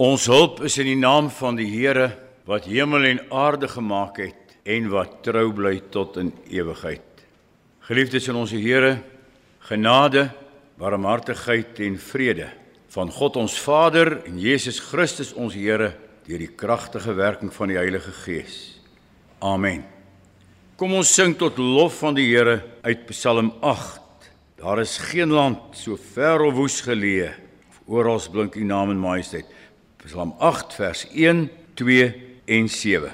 Ons hulp is in die naam van die Here wat hemel en aarde gemaak het en wat trou bly tot in ewigheid. Geliefdes in ons Here, genade, barmhartigheid en vrede van God ons Vader en Jesus Christus ons Here deur die kragtige werking van die Heilige Gees. Amen. Kom ons sing tot lof van die Here uit Psalm 8. Daar is geen land so ver of woes geleë. Oral blink U naam en majesteit. Psalm 8 vers 1, 2 en 7.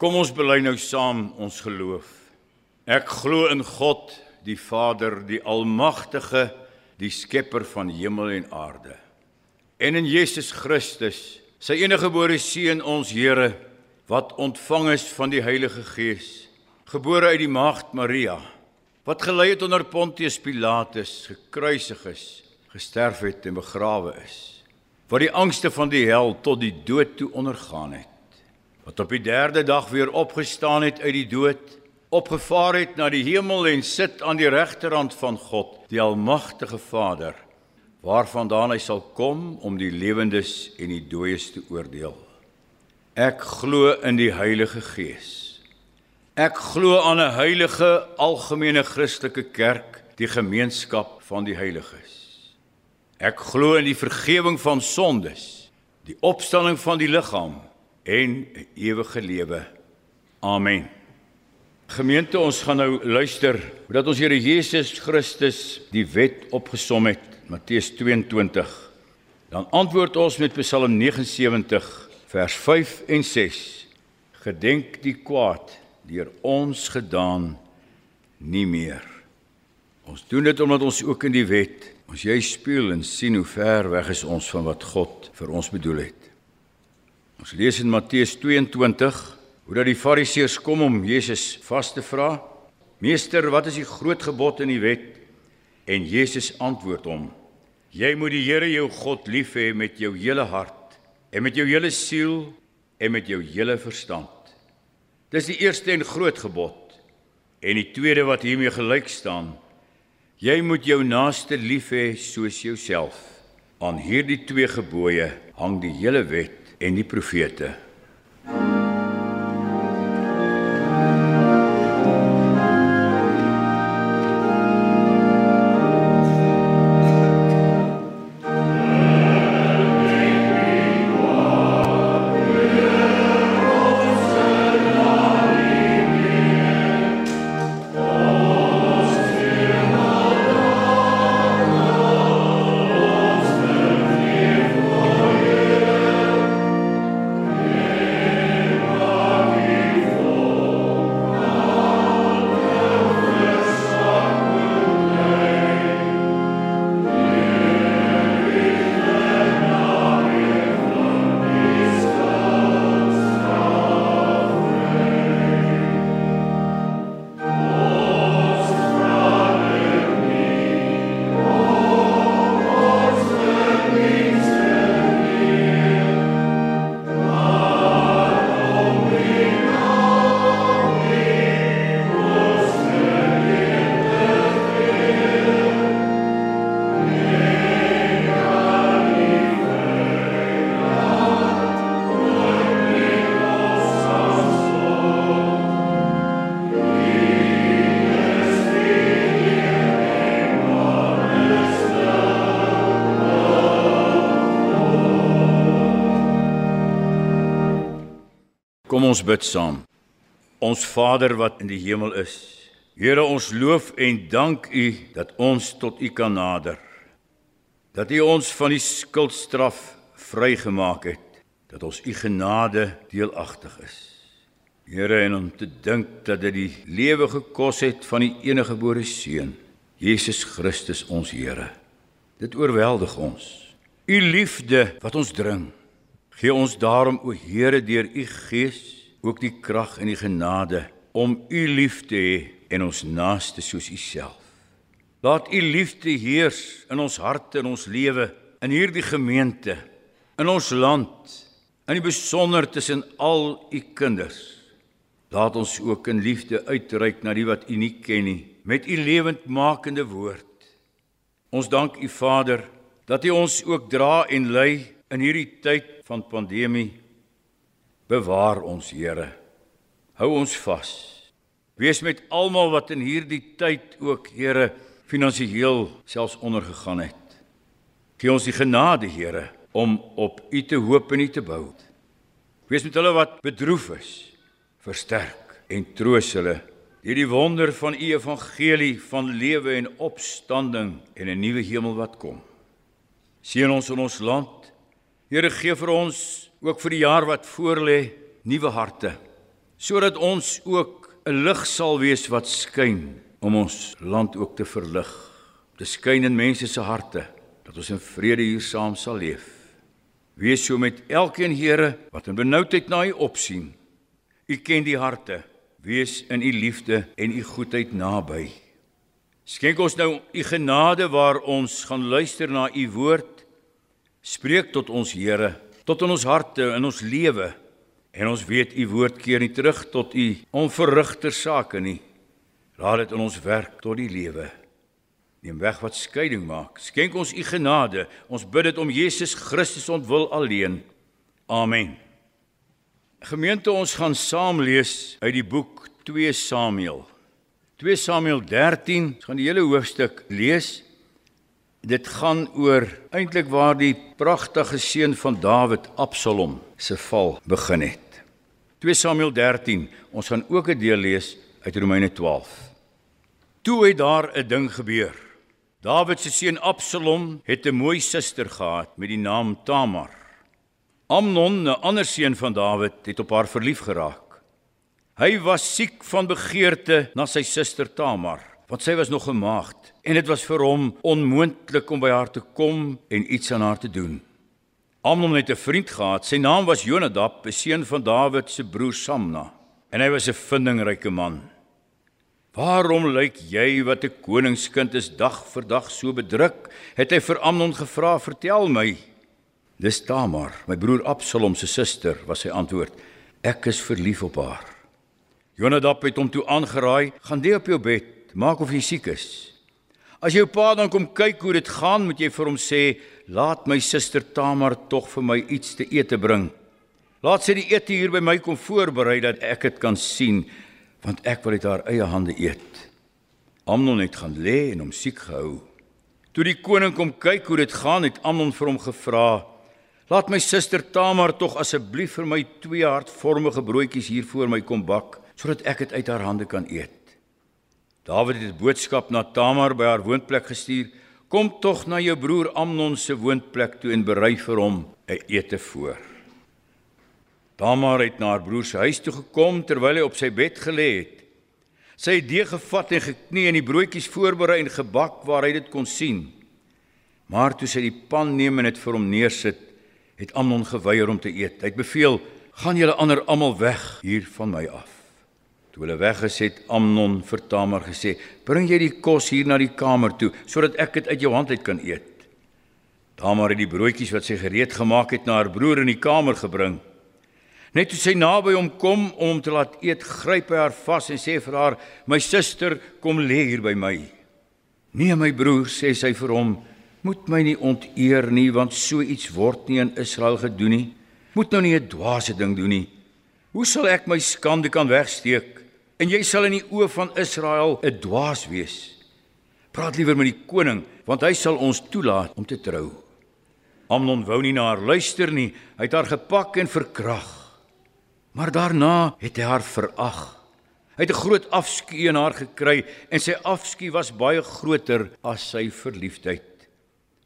Kom ons bely nou saam ons geloof. Ek glo in God, die Vader, die Almagtige, die Skepper van hemel en aarde. En in Jesus Christus, sy eniggebore seun ons Here, wat ontvang is van die Heilige Gees, gebore uit die maagd Maria, wat gelei het onder Pontius Pilatus, gekruisig is, gesterf het en begrawe is, wat die angste van die hel tot die dood toe ondergaan het wat op die derde dag weer opgestaan het uit die dood, opgevaar het na die hemel en sit aan die regterhand van God, die almagtige Vader, waarvandaan hy sal kom om die lewendes en die dooies te oordeel. Ek glo in die Heilige Gees. Ek glo aan 'n heilige algemene Christelike kerk, die gemeenskap van die heiliges. Ek glo in die vergifnis van sondes, die opstanding van die liggaam en ewige lewe. Amen. Gemeente, ons gaan nou luister hoe dat ons Here Jesus Christus die wet opgesom het, Matteus 22. Dan antwoord ons met Psalm 79 vers 5 en 6. Gedenk die kwaad deur ons gedaan nie meer. Ons doen dit omdat ons ook in die wet ons jy speel en sien hoe ver weg is ons van wat God vir ons bedoel het. Ons lees in Matteus 22 hoe dat die Fariseërs kom om Jesus vas te vra. Meester, wat is die groot gebod in die wet? En Jesus antwoord hom: Jy moet die Here jou God lief hê met jou hele hart en met jou hele siel en met jou hele verstand. Dis die eerste en groot gebod. En die tweede wat hiermee gelyk staan: Jy moet jou naaste lief hê soos jouself. Aan hierdie twee gebooie hang die hele wet en die profete. Ons bid saam. Ons Vader wat in die hemel is. Here, ons loof en dank U dat ons tot U kan nader. Dat U ons van die skuldstraf vrygemaak het, dat ons U genade deelagtig is. Here, en om te dink dat dit die lewe gekos het van die enige gebore seun, Jesus Christus ons Here. Dit oorweldig ons. U liefde wat ons dring. Gee ons daarom o Here deur u Gees ook die krag en die genade om u lief te hê en ons naaste soos u self. Laat u liefde heers in ons harte en ons lewe in hierdie gemeente, in ons land, in die besonder tussen al u kinders. Laat ons ook in liefde uitreik na die wat u nie ken nie met u lewendmakende woord. Ons dank u Vader dat u ons ook dra en lei in hierdie tyd van pandemie. Bewaar ons Here. Hou ons vas. Wees met almal wat in hierdie tyd ook Here finansiëel selfs ondergegaan het. Gee ons die genade Here om op u te hoop en u te bou. Wees met hulle wat bedroef is. Versterk en troos hulle deur die wonder van u evangelie van lewe en opstanding en 'n nuwe hemel wat kom. Seën ons in ons land. Here gee vir ons ook vir die jaar wat voorlê nuwe harte sodat ons ook 'n lig sal wees wat skyn om ons land ook te verlig. Te skyn in mense se harte dat ons in vrede hier saam sal leef. Wees so met elkeen Here wat in benoudheid na U opsien. U ken die harte wees in u liefde en u goedheid naby. Skenk ons nou u genade waar ons gaan luister na u woord. Spreek tot ons Here, tot in ons harte en ons lewe. En ons weet u woord keer nie terug tot u onverrigter sake nie. Laat dit in ons werk tot die lewe. Neem weg wat skeiding maak. Skenk ons u genade. Ons bid dit om Jesus Christus ontwil alleen. Amen. Gemeente, ons gaan saam lees uit die boek 2 Samuel. 2 Samuel 13, ons gaan die hele hoofstuk lees. Dit gaan oor eintlik waar die pragtige seun van Dawid, Absalom, se val begin het. 2 Samuel 13, ons gaan ook 'n deel lees uit Romeine 12. Toe het daar 'n ding gebeur. Dawid se seun Absalom het 'n mooi suster gehad met die naam Tamar. Amnon, 'n ander seun van Dawid, het op haar verlief geraak. Hy was siek van begeerte na sy suster Tamar, want sy was nog 'n maagd en dit was vir hom onmoontlik om by haar te kom en iets aan haar te doen. Amnon het 'n vriend gehad, sy naam was Jonadab, 'n seun van Dawid se broer Samna, en hy was 'n vindingryke man. "Waarom lyk jy wat 'n koningskind is dag vir dag so bedruk?" het hy vir Amnon gevra. "Vertel my." Dis Tamar, my broer Absalom se suster, was sy antwoord. Ek is verlief op haar. Jonadab het hom toe aangeraai: "Gaan lê op jou bed, maak of jy siek is. As jou pa dan kom kyk hoe dit gaan, moet jy vir hom sê: "Laat my suster Tamar tog vir my iets te eet bring. Laat sy die ete hier by my kom voorberei dat ek dit kan sien, want ek wil dit haar eie hande eet." Amnon het gaan lê en hom siek gehou. Toe die koning kom kyk hoe dit gaan, het Amnon vir hom gevra: Laat my suster Tamar tog asseblief vir my twee hartvormige broodjies hier voor my kom bak sodat ek dit uit haar hande kan eet. Dawid het 'n boodskap na Tamar by haar woonplek gestuur: "Kom tog na jou broer Amnon se woonplek toe en berei vir hom 'n ete voor." Tamar het na haar broer se huis toe gekom terwyl hy op sy bed gelê het. Sy het deeg gevat en geknie en die broodjies voorberei en gebak waar hy dit kon sien. Maar toe sy die pan neem en dit vir hom neersit, het Amnon geweier om te eet. Hy het beveel: "Gaan julle ander almal weg hier van my af." Toe hulle weg is, het Amnon vir Tamar gesê: "Bring jy die kos hier na die kamer toe sodat ek dit uit jou hand uit kan eet." Tamar het die broodjies wat sy gereed gemaak het na haar broer in die kamer gebring. Net toe sy naby hom kom om hom te laat eet, gryp hy haar vas en sê vir haar: "My suster, kom lê hier by my." "Nee, my broer," sê sy vir hom, moet my nie onteer nie want so iets word nie in Israel gedoen nie. Moet nou nie 'n dwaase ding doen nie. Hoe sal ek my skande kan wegsteek en jy sal in die oë van Israel 'n dwaas wees? Praat liewer met die koning want hy sal ons toelaat om te trou. Amnon wou nie na haar luister nie. Hy het haar gepak en verkrag. Maar daarna het hy haar verag. Hy het 'n groot afskeid in haar gekry en sy afskeid was baie groter as sy verliefdheid.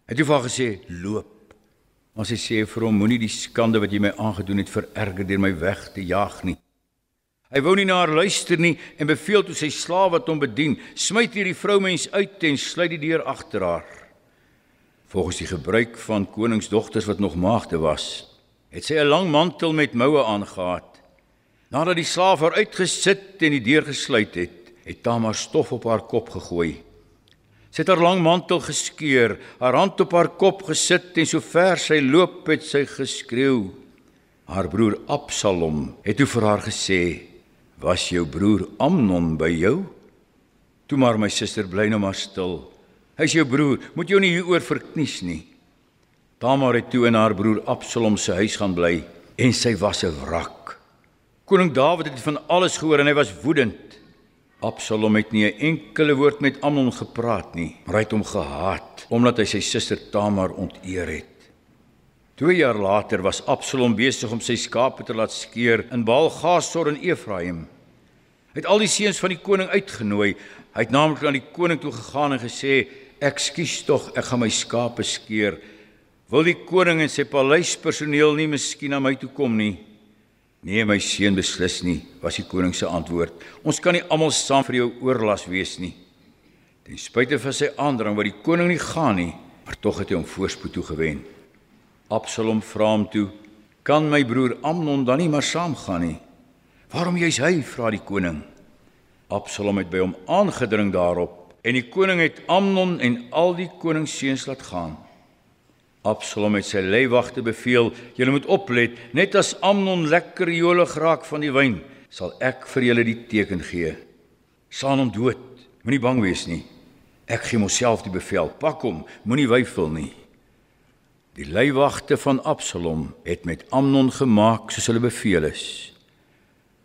Hy het vir haar gesê: "Loop." Maar sy sê vir hom: "Moenie die skande wat jy my aangedoen het vererger deur my weg te jaag nie." Hy wou nie na haar luister nie en beveel toe sy slaaf wat hom bedien: "Smyt hierdie vroumens uit en sluit die deur agter haar." Volgens die gebruik van koningsdogters wat nog maagde was, het sy 'n lang mantel met moue aangetree Nadat die slaaf haar uitgesit en die deur gesluit het, het Tamar stof op haar kop gegooi. Sy het haar lang mantel geskeur, haar hand op haar kop gesit en sover sy loop het sy geskreeu. Haar broer Absalom het toe vir haar gesê: "Was jou broer Amnon by jou?" "Toe maar my suster, bly nou maar stil. Hy's jou broer, moet jou nie hieroor verknies nie." Tamar het toe in haar broer Absalom se huis gaan bly en sy was 'n wrak. Koning Dawid het van alles gehoor en hy was woedend. Absalom het nie 'n enkele woord met Amnon gepraat nie, maar hy het hom gehaat omdat hy sy suster Tamar onteer het. 2 jaar later was Absalom besig om sy skape te laat skeer in Baal-Gasor in Efraim. Hy het al die seuns van die koning uitgenooi. Hy het naamlik aan die koning toe gegaan en gesê: "Ekskuus tog, ek gaan my skape skeer. Wil die koning en sy paleispersoneel nie miskien na my toe kom nie?" Nee my seun beslis nie, was die koning se antwoord. Ons kan nie almal saam vir jou oorlas wees nie. Ten spyte van sy aandrang wat die koning nie gaan nie, maar tog het hy hom voorspoed toe gewen. Absalom vra hom toe: "Kan my broer Amnon dan nie maar saamgaan nie?" "Waarom jy's hy?" vra die koning. Absalom het by hom aangedring daarop en die koning het Amnon en al die koningsseuns laat gaan. Absalom het sy leiwagte beveel: "Julle moet oplet, net as Amnon lekker jolig raak van die wyn, sal ek vir julle die teken gee. Saan hom dood. Moenie bang wees nie. Ek gee myself die bevel. Pak hom, moenie weifel nie." Die leiwagte van Absalom het met Amnon gemaak soos hulle beveel is.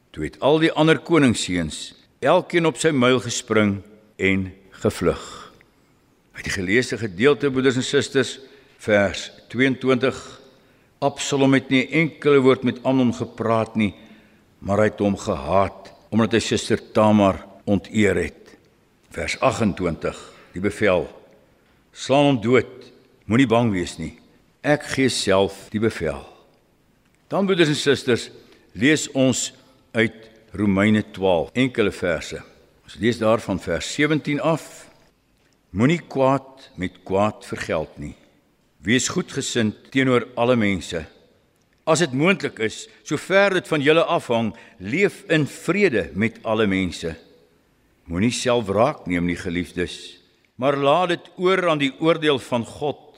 Toe het al die ander koningsseuns elkeen op sy muil gespring en gevlug. Uit die geleesde gedeelte broeders en susters vers 22 Absalom het nie enkele woord met Amnon gepraat nie maar hy het hom gehaat omdat hy suster Tamar onteer het vers 28 die bevel slaan hom dood moenie bang wees nie ek gee self die bevel dan broeders en susters lees ons uit Romeine 12 enkele verse ons lees daarvan vers 17 af moenie kwaad met kwaad vergeld nie Wees goedgesind teenoor alle mense. As dit moontlik is, sover dit van julle afhang, leef in vrede met alle mense. Moenie self wraak neem nie, geliefdes, maar laat dit oor aan die oordeel van God.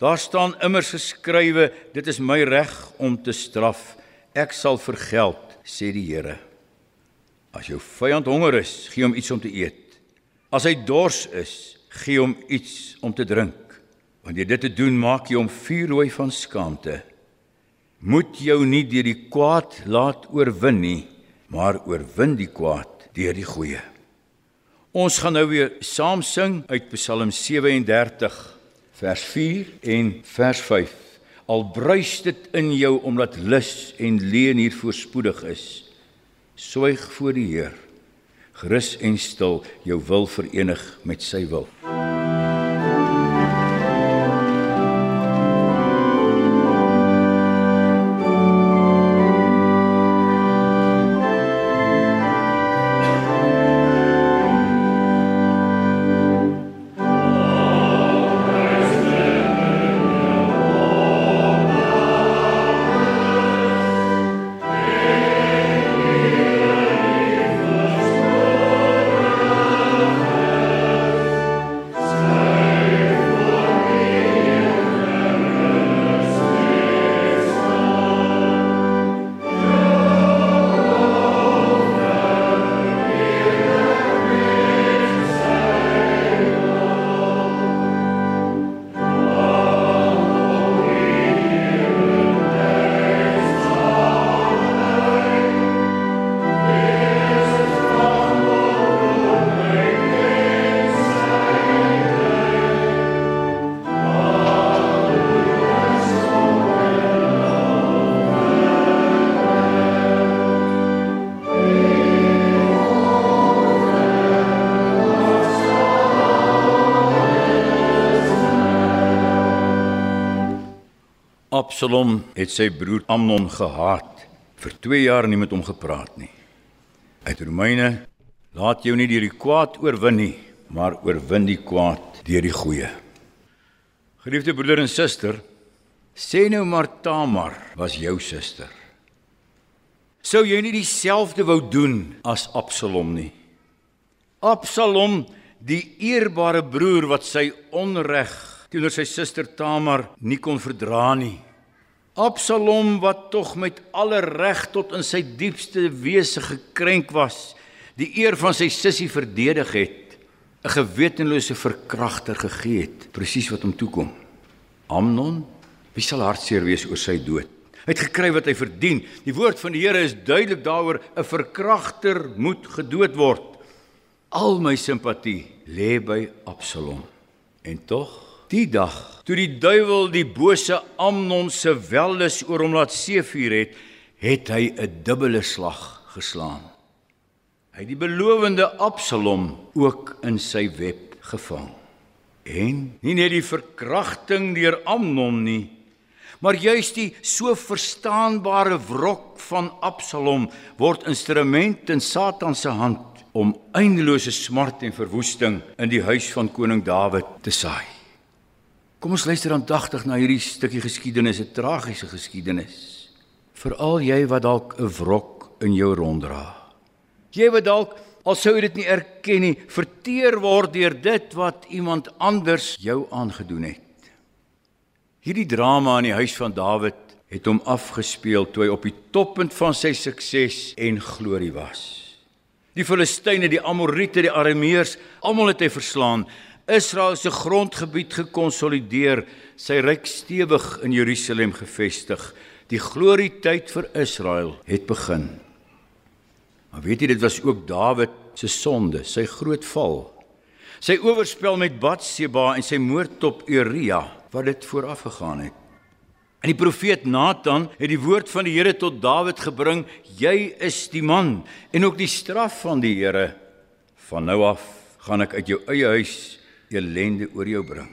Daar staan immers geskrywe, dit is my reg om te straf. Ek sal vergeld, sê die Here. As jou vyand honger is, gee hom iets om te eet. As hy dors is, gee hom iets om te drink. Wanneer dit te doen maak jy hom vuurrooi van skaamte. Moet jou nie deur die kwaad laat oorwin nie, maar oorwin die kwaad deur die goeie. Ons gaan nou weer saam sing uit Psalm 37 vers 4 en vers 5. Al bruis dit in jou omdat lus en leen hier voorspoedig is. Swyg voor die Heer. Gerus en stil jou wil verenig met sy wil. Absalom het sy broer Amnon gehaat. Vir 2 jaar nie met hom gepraat nie. Uit Romeine laat jou nie deur die kwaad oorwin nie, maar oorwin die kwaad deur die goeie. Geliefde broeder en suster, sê nou maar Tamar was jou suster. Sou jy nie dieselfde wou doen as Absalom nie? Absalom, die eerbare broer wat sy onreg teenoor sy suster Tamar nie kon verdra nie. Absalom wat tog met alle reg tot in sy diepste wese gekrenk was, die eer van sy sussie verdedig het, 'n gewetenlose verkragter gegee het, presies wat hom toekom. Amnon, wie sal hartseer wees oor sy dood? Hy het gekry wat hy verdien. Die woord van die Here is duidelik daaroor, 'n verkragter moet gedood word. Al my simpatie lê by Absalom. En tog, die dag toe die duiwel die bose Amnon se weldus oor hom laat seefuur het, het hy 'n dubbele slag geslaan. Hy het die belowende Absalom ook in sy web gevang. En nie net die verkrachting deur Amnon nie, maar juis die so verstaanbare wrok van Absalom word instrument in Satan se hand om eindelose smart en verwoesting in die huis van koning Dawid te saai. Kom ons luister aandagtig na hierdie stukkie geskiedenis, 'n tragiese geskiedenis. Veral jy wat dalk 'n wrok in jou ronddra. Jy wat dalk al sou jy dit nie erken nie, verteer word deur dit wat iemand anders jou aangedoen het. Hierdie drama in die huis van Dawid het hom afgespeel toe hy op die toppunt van sy sukses en glorie was. Die Filistyne, die Amorite, die Arameërs, almal het hy verslaan. Israel se grondgebied gekonsolideer, sy ryk stewig in Jerusalem gevestig. Die glorietyd vir Israel het begin. Maar weet jy dit was ook Dawid se sonde, sy groot val. Sy oorspel met Batsheba en sy moord op Uria wat dit vooraf gegaan het. En die profeet Nathan het die woord van die Here tot Dawid gebring: "Jy is die man en ook die straf van die Here. Van nou af gaan ek uit jou eie huis elende oor jou bring."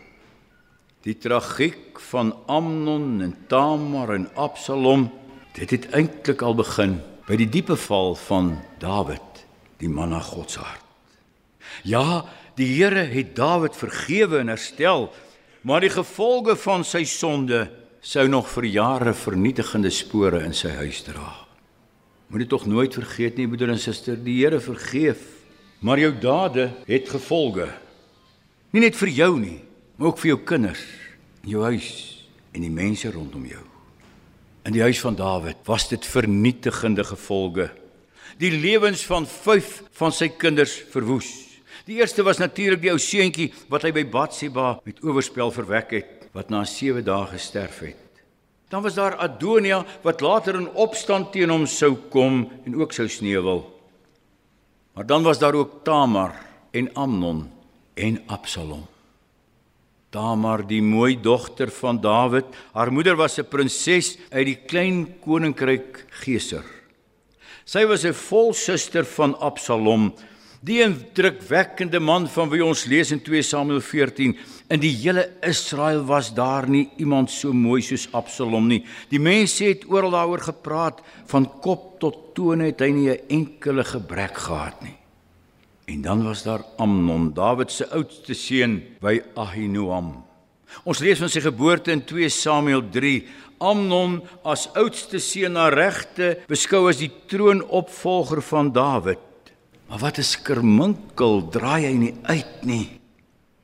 Die tragiek van Amnon en Tamar en Absalom, dit het eintlik al begin by die diepe val van Dawid, die man na God se hart. Ja, die Here het Dawid vergewe en herstel, maar die gevolge van sy sonde sou nog vir jare vernietigende spore in sy huis dra. Moet dit tog nooit vergeet nie, broeder en suster, die Here vergeef, maar jou dade het gevolge. Nie net vir jou nie, maar ook vir jou kinders, jou huis en die mense rondom jou. In die huis van Dawid was dit vernietigende gevolge. Die lewens van 5 van sy kinders verwoes. Die eerste was natuurlik die ou seentjie wat hy by Batsheba met oorspel verwek het wat na 7 dae gesterf het. Dan was daar Adonia wat later in opstand teen hom sou kom en ook sou sneuwel. Maar dan was daar ook Tamar en Amnon en Absalom. Tamar, die mooi dogter van Dawid, haar moeder was 'n prinses uit die klein koninkryk Geser. Sy was 'n volsuster van Absalom Die indrukwekkende man van wie ons lees in 2 Samuel 14, in die hele Israel was daar nie iemand so mooi soos Absalom nie. Die mense het oral daaroor gepraat, van kop tot tone het hy nie 'n enkele gebrek gehad nie. En dan was daar Amnon, Dawid se oudste seun by Ahinoam. Ons lees van sy geboorte in 2 Samuel 3. Amnon as oudste seun na regte beskou as die troonopvolger van Dawid. Maar wat 'n skerminkel draai hy nie uit nie.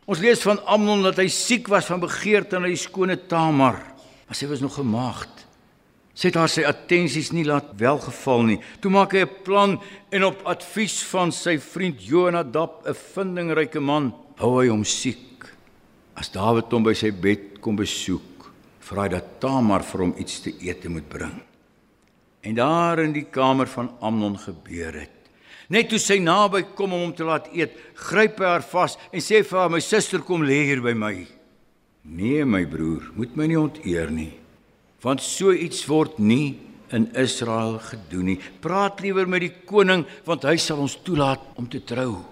Ons lees van Amnon dat hy siek was van begeerte na die skone Tamar, maar sy was nog gemaagd. Sy het haar sy attensies nie laat welgeval nie. Toe maak hy 'n plan en op advies van sy vriend Jonadab, 'n vindingryke man, hou hy hom siek. As Dawid hom by sy bed kom besoek, vra hy dat Tamar vir hom iets te eet moet bring. En daar in die kamer van Amnon gebeur het. Net toe sy naby kom om hom te laat eet, gryp hy haar vas en sê vir haar: "My suster kom lê hier by my." "Nee, my broer, moet my nie onteer nie, want so iets word nie in Israel gedoen nie. Praat liewer met die koning, want hy sal ons toelaat om te trou."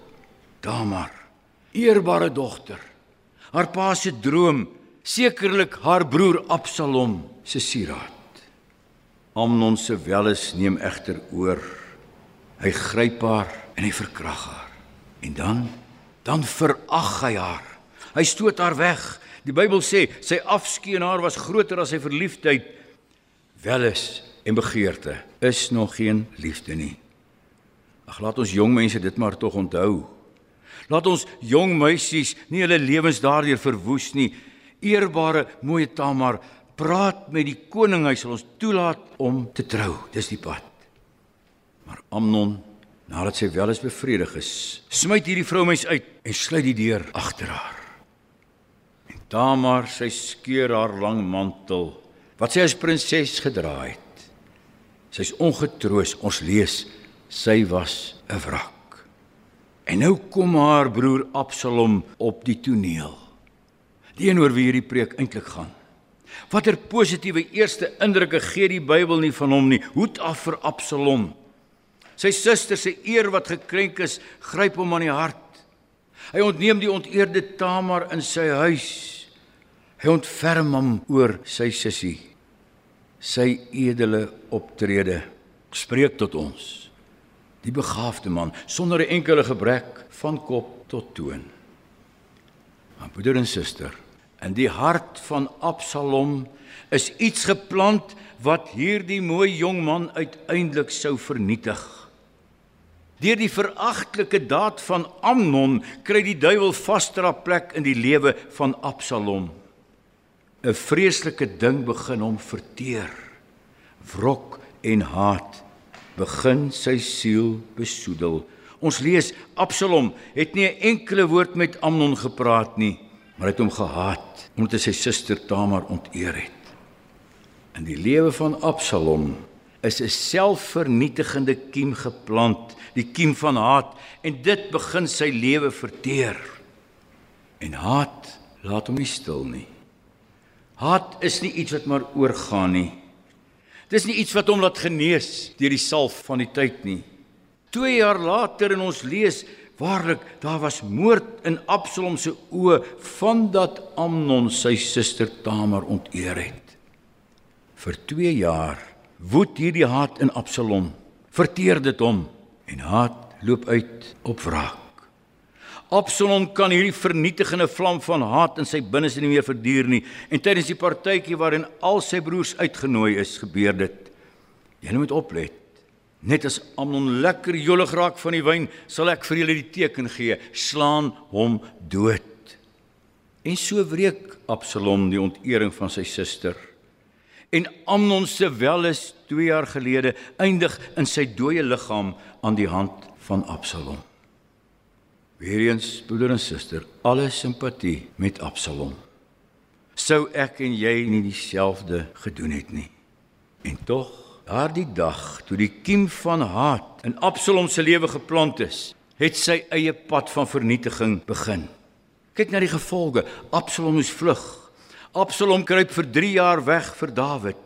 Tamar, eerbare dogter, haar pa se droom, Sekerlik haar broer Absalom se sieraad. Amnon se welis neem egter oor. Hy gryp haar en hy verkrag haar. En dan dan verag hy haar. Hy stoot haar weg. Die Bybel sê sy afskeid aan haar was groter as sy verliefdheid. Welis en begeerte is nog geen liefde nie. Ag laat ons jong mense dit maar tog onthou. Laat ons jong meisies nie hulle lewens daardeur verwoes nie. Eerbare mooi Tamar, praat met die koning, hy sal ons toelaat om te trou. Dis die pad. Maar Amnon, nadat sy wel is bevredig is, smyt hierdie vroumens uit en sluit die deur agter haar. En Tamar, sy skeur haar lang mantel wat sy as prinses gedra het. Sy's ongetroos. Ons lees sy was 'n wrak. En nou kom haar broer Absalom op die toneel. Die een oor wie hierdie preek eintlik gaan. Watter positiewe eerste indrukke gee die Bybel nie van hom nie. Hoed af vir Absalom. Sy suster se eer wat gekrenk is, gryp hom aan die hart. Hy ontneem die onteerde Tamar in sy huis. Hy ontferm hom oor sy sussie. Sy edele optrede spreek tot ons die begaafde man sonder 'n enkele gebrek van kop tot toon. Maar broeder en suster, in die hart van Absalom is iets geplant wat hierdie mooi jong man uiteindelik sou vernietig. Deur die veragtelike daad van Amnon kry die duiwel vaster 'n plek in die lewe van Absalom. 'n Vreeslike ding begin hom verteer. Wrok en haat begin sy siel besoedel. Ons lees Absalom het nie 'n enkele woord met Amnon gepraat nie, maar het hom gehaat omdat hy sy suster Tamar onteer het. In die lewe van Absalom is 'n selfvernietigende kiem geplant, die kiem van haat en dit begin sy lewe verteer. En haat laat hom nie stil nie. Haat is nie iets wat maar oorgaan nie. Dis nie iets wat hom laat genees deur die salf van die tyd nie. 2 jaar later in ons lees waarlik daar was moord in Absalom se oë vandat Amnon sy suster Tamar onteer het. Vir 2 jaar woed hierdie haat in Absalom. Verteer dit hom en haat loop uit op wraak. Absalom kan hierdie vernietigende vlam van haat in sy binneste nie meer verduur nie. En tydens die partytjie waarin al sy broers uitgenooi is, gebeur dit. Jy moet oplet. Net as Amnon lekker jolig raak van die wyn, sal ek vir julle die teken gee: slaan hom dood. En so wreek Absalom die ontering van sy suster. En Amnon se welis 2 jaar gelede eindig in sy dooie liggaam aan die hand van Absalom. Weereens broeder en suster, alle simpatie met Absalom. Sou ek en jy nie dieselfde gedoen het nie. En tog, daardie dag toe die kiem van haat in Absalom se lewe geplant is, het sy eie pad van vernietiging begin. Kyk na die gevolge. Absalom moes vlug. Absalom kruip vir 3 jaar weg vir Dawid.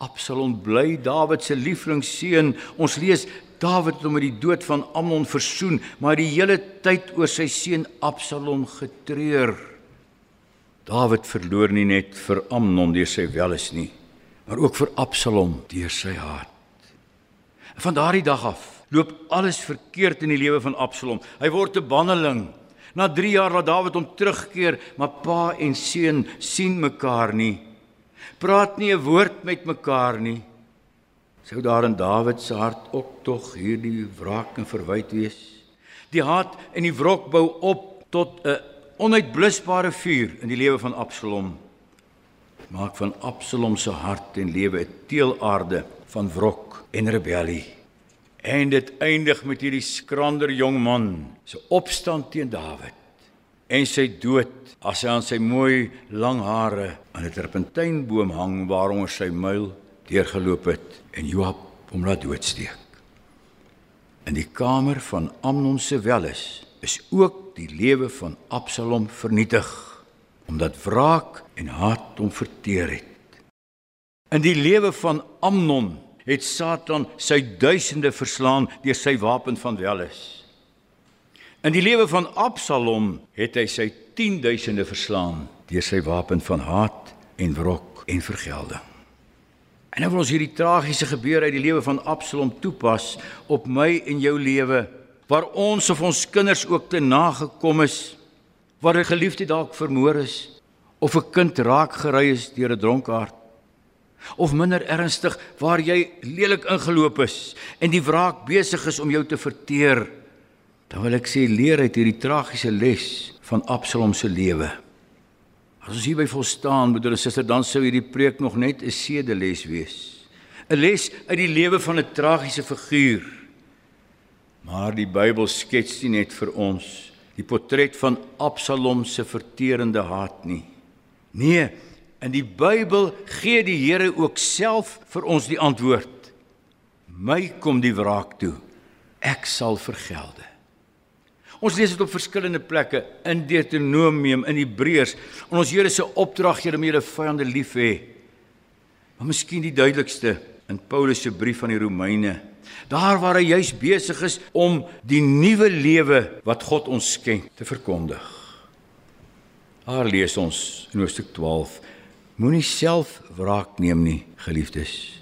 Absalom bly Dawid se lieflingsseun. Ons lees Dawid het hom met die dood van Amnon versoen, maar die hele tyd oor sy seun Absalom getreur. Dawid verloor nie net vir Amnon deur sy welis nie, maar ook vir Absalom deur sy haat. Van daardie dag af loop alles verkeerd in die lewe van Absalom. Hy word 'n banneling. Na 3 jaar laat Dawid hom terugkeer, maar pa en seun sien mekaar nie. Praat nie 'n woord met mekaar nie. Sou daar in Dawid se hart ook tog hierdie wraak en verwyd wees? Die haat en die wrok bou op tot 'n onuitblusbare vuur in die lewe van Absalom. Maak van Absalom se hart en lewe 'n teelaarde van wrok en rebellie. En dit eindig met hierdie skrander jong man se opstand teen Dawid en sy dood as hy aan sy mooi lang hare aan 'n terpentynboom hang waaronder sy muil deurgeloop het en Joab hom laat doodsteek. In die kamer van Amnon se welis is ook die lewe van Absalom vernietig omdat wraak en haat hom verteer het. In die lewe van Amnon het Satan sy duisende verslaan deur sy wapen van welis. In die lewe van Absalom het hy sy 10000de verslaan deur sy wapen van haat en wrok en vergelding. En nou wil ons hierdie tragiese gebeure uit die lewe van Absalom toepas op my en jou lewe waar ons of ons kinders ook te nagekom is, waar 'n geliefde dalk vermoor is of 'n kind raak gery is deur 'n dronkaard of minder ernstig waar jy lelik ingeloop is en die wraak besig is om jou te verteer dan wil ek sê leer uit hierdie tragiese les van Absalom se lewe as ons hierby volstaan broeder en suster dan sou hierdie preek nog net 'n sedeles wees 'n les uit die lewe van 'n tragiese figuur maar die Bybel skets nie net vir ons die portret van Absalom se verterende haat nie Nee, in die Bybel gee die Here ook self vir ons die antwoord. My kom die wraak toe. Ek sal vergelde. Ons lees dit op verskillende plekke in Deuteronomium, in Hebreërs, en ons Here se opdrag gee om julle vyande lief hê. Maar miskien die duidelikste in Paulus se brief aan die Romeine, daar waar hy juis besig is om die nuwe lewe wat God ons skenk te verkondig. Daar lees ons in Hoofstuk 12: Moenie self wraak neem nie, geliefdes.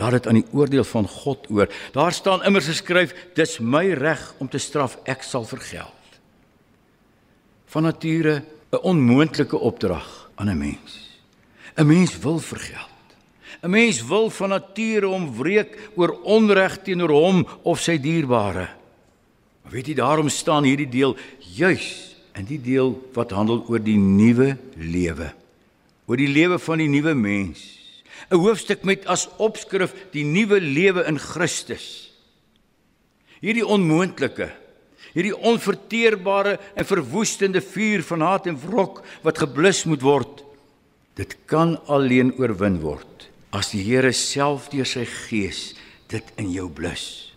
Laat dit aan die oordeel van God oor. Daar staan immers geskryf: Dis my reg om te straf, ek sal vergeld. Van nature 'n onmoontlike opdrag aan 'n mens. 'n Mens wil vergeld. 'n Mens wil van nature om wreek oor onreg teenoor hom of sy dierbare. Maar weet jy, daarom staan hierdie deel juis in die deel wat handel oor die nuwe lewe. Oor die lewe van die nuwe mens. 'n Hoofstuk met as opskrif die nuwe lewe in Christus. Hierdie onmoontlike, hierdie onverteerbare en verwoestende vuur van haat en wrok wat geblus moet word, dit kan alleen oorwin word as die Here self deur sy gees dit in jou blus.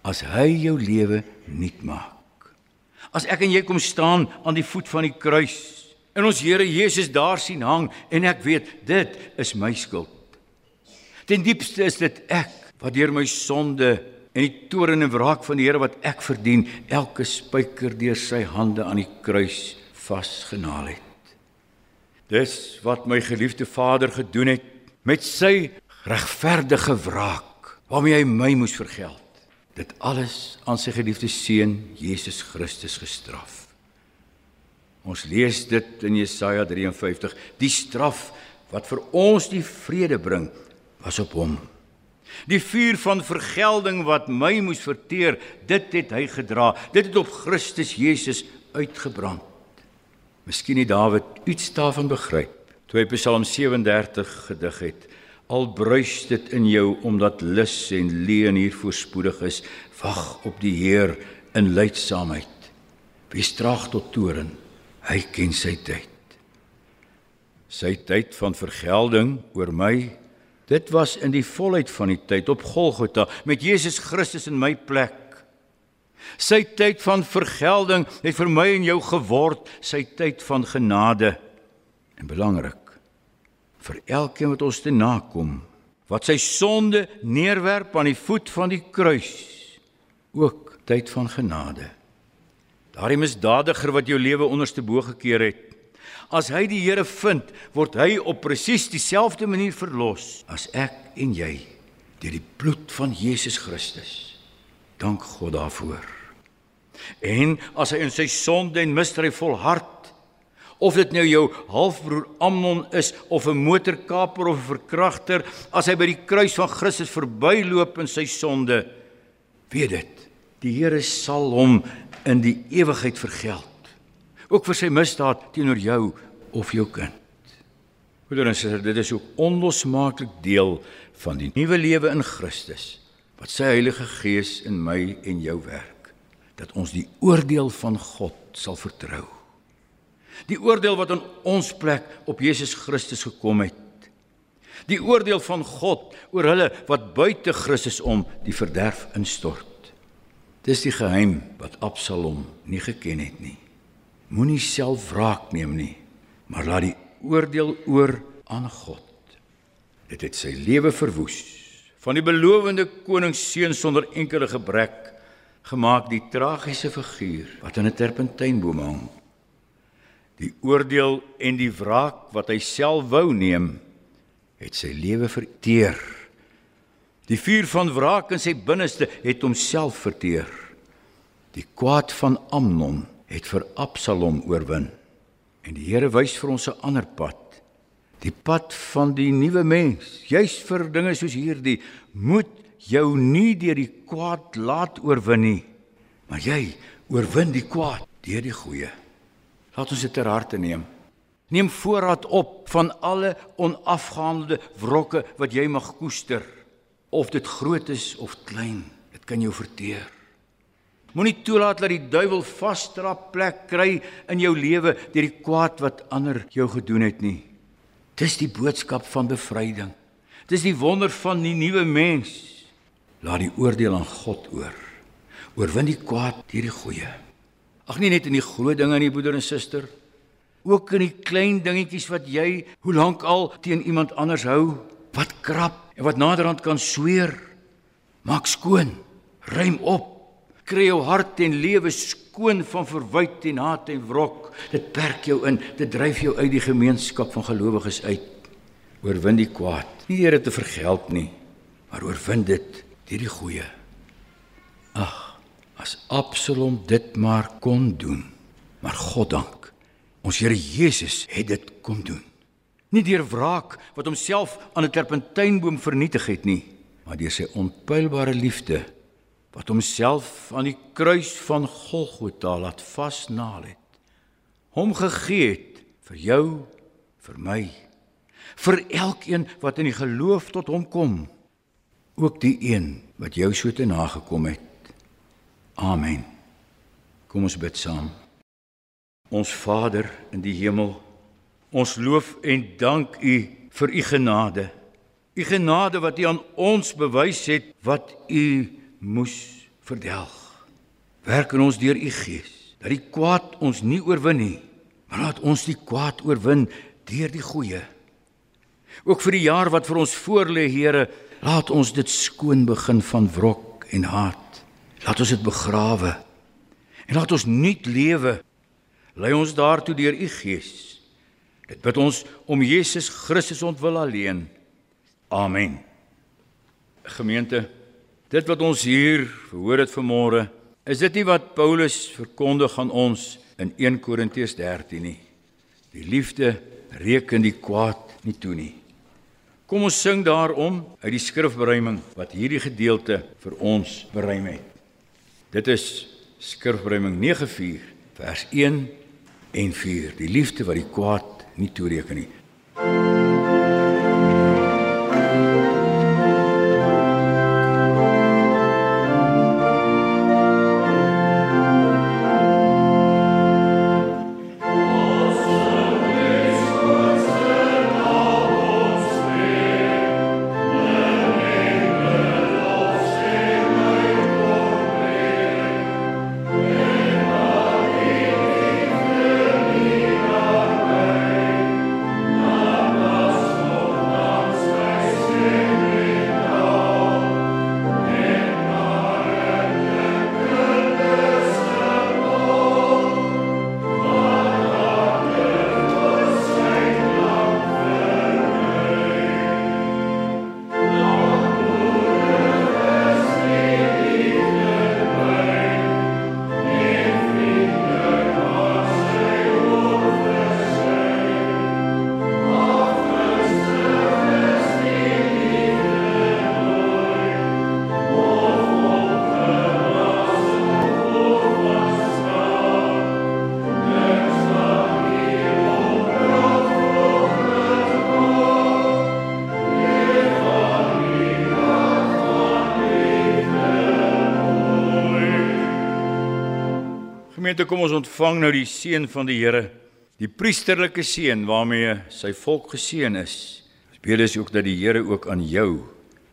As hy jou lewe nuut maak. As ek en jy kom staan aan die voet van die kruis en ons Here Jesus daar sien hang en ek weet dit is my skuld. Ten diepste is dit ek wat deur my sonde en die toorn en wraak van die Here wat ek verdien, elke spyker deur sy hande aan die kruis vasgenaal het. Dis wat my geliefde Vader gedoen het met sy regverdige wraak waarmee hy my moes vergeld dit alles aan sy geliefde seun Jesus Christus gestraf. Ons lees dit in Jesaja 53. Die straf wat vir ons die vrede bring, was op hom. Die vuur van vergelding wat my moes verteer, dit het hy gedra. Dit het op Christus Jesus uitgebrand. Miskien het Dawid iets daarvan begryp toe hy Psalm 37 gedig het. Al bruis dit in jou omdat lus en leuen hier voorspoedig is, wag op die Heer in lydsaamheid. Wees traag tot toren. Hy ken sy tyd. Sy tyd van vergelding oor my, dit was in die volheid van die tyd op Golgotha met Jesus Christus in my plek. Sy tyd van vergelding het vir my en jou geword sy tyd van genade. En belangrik, vir elkeen wat ons te nakom wat sy sonde neerwerp aan die voet van die kruis ook tyd van genade daardie misdadiger wat jou lewe onderste bo gekeer het as hy die Here vind word hy op presies dieselfde manier verlos as ek en jy deur die bloed van Jesus Christus. Dank God daarvoor. En as hy in sy sonde en misdryf volhard of dit nou jou halfbroer Amnon is of 'n motorkaper of 'n verkragter as hy by die kruis van Christus verbyloop in sy sonde weet dit die Here sal hom in die ewigheid vergeld ook vir sy misdaad teenoor jou of jou kind Broeders en susters dit is ook onlosmaaklik deel van die nuwe lewe in Christus wat sy Heilige Gees in my en jou werk dat ons die oordeel van God sal vertrou Die oordeel wat in ons plek op Jesus Christus gekom het. Die oordeel van God oor hulle wat buite Christus om die verderf instort. Dis die geheim wat Absalom nie geken het nie. Moenie self wraak neem nie, maar laat die oordeel oor aan God. Dit het sy lewe verwoes. Van die belowende koningsseun sonder enkele gebrek gemaak die tragiese figuur wat in 'n terpentynboom hang Die oordeel en die wraak wat hy self wou neem, het sy lewe verteer. Die vuur van wraak in sy binneste het homself verteer. Die kwaad van Amnon het vir Absalom oorwin. En die Here wys vir ons 'n ander pad. Die pad van die nuwe mens. Juis vir dinge soos hierdie moet jou nie deur die kwaad laat oorwin nie, maar jy oorwin die kwaad deur die goeie. Laat ons dit ter harte neem. Neem voorraad op van alle onafgehandelde wrokke wat jy mag koester, of dit groot is of klein. Dit kan jou verteer. Moenie toelaat dat die duiwel vasdrap plek kry in jou lewe deur die kwaad wat ander jou gedoen het nie. Dis die boodskap van bevryding. Dis die wonder van die nuwe mens. Laat die oordeel aan God oor. Oorwin die kwaad deur die goeie. Ag nie net in die groot dinge nie, broeder en suster. Ook in die klein dingetjies wat jy hoe lank al teen iemand anders hou, wat krap en wat naderhand kan sweer. Maak skoon. Ruim op kry jou hart en lewe skoon van verwyte en haat en wrok. Dit perk jou in, dit dryf jou uit die gemeenskap van gelowiges uit. Oorwin die kwaad. Nie deur dit te vergeld nie, maar oorwin dit deur die goeie. Ag, as Absalom dit maar kon doen. Maar God dank, ons Here Jesus het dit kom doen. Nie deur wraak wat homself aan 'n terpentynboom vernietig het nie, maar deur sy onpylbare liefde wat homself aan die kruis van Golgotha laat vasnaal het. Hom gegee het vir jou, vir my, vir elkeen wat in die geloof tot hom kom, ook die een wat jou so te nagekom het. Amen. Kom ons bid saam. Ons Vader in die hemel, ons loof en dank U vir U genade. U genade wat U aan ons bewys het wat U moes verdelg. Werk in ons deur u gees dat die kwaad ons nie oorwin nie, maar laat ons die kwaad oorwin deur die goeie. Ook vir die jaar wat vir ons voorlê, Here, laat ons dit skoon begin van wrok en haat. Laat ons dit begrawe. En laat ons nuut lewe. Lei ons daartoe deur u gees. Dit bid ons om Jesus Christus ontwil alleen. Amen. Gemeente Dit wat ons hier verhoor het vanmôre, is dit nie wat Paulus verkondig aan ons in 1 Korintiërs 13 nie. Die liefde reken die kwaad nie toe nie. Kom ons sing daarom uit die skrifberuiming wat hierdie gedeelte vir ons beruim het. Dit is skrifberuiming 9:4 vers 1 en 4. Die liefde wat die kwaad nie toereken nie. Ontvang nou die seën van die Here, die priesterlike seën waarmee sy volk geseën is. Ons bid dus ook dat die Here ook aan jou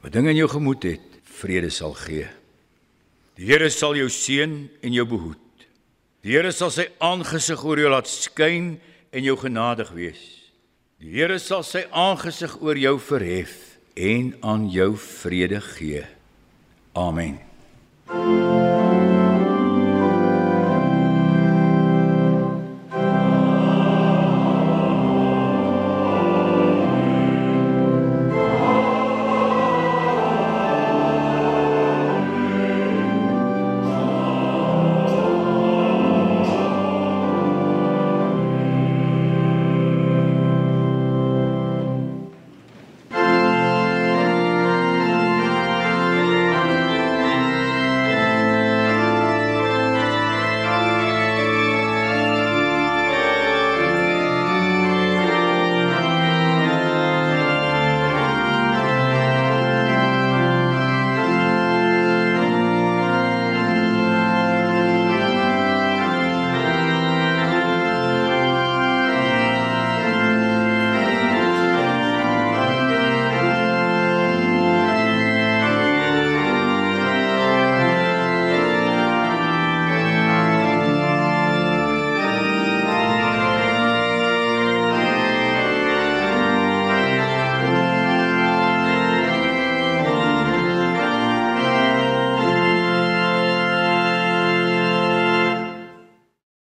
wat dinge in jou gemoed het, vrede sal gee. Die Here sal jou seën en jou behoed. Die Here sal sy aangesig oor jou laat skyn en jou genadig wees. Die Here sal sy aangesig oor jou verhef en aan jou vrede gee. Amen. Thank you.